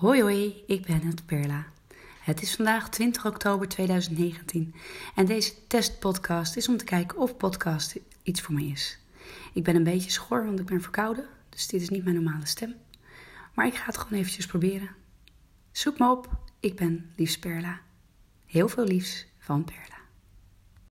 Hoi hoi, ik ben het Perla. Het is vandaag 20 oktober 2019 en deze testpodcast is om te kijken of podcast iets voor mij is. Ik ben een beetje schor, want ik ben verkouden, dus dit is niet mijn normale stem. Maar ik ga het gewoon eventjes proberen. Zoek me op, ik ben Liefs Perla. Heel veel liefs van Perla.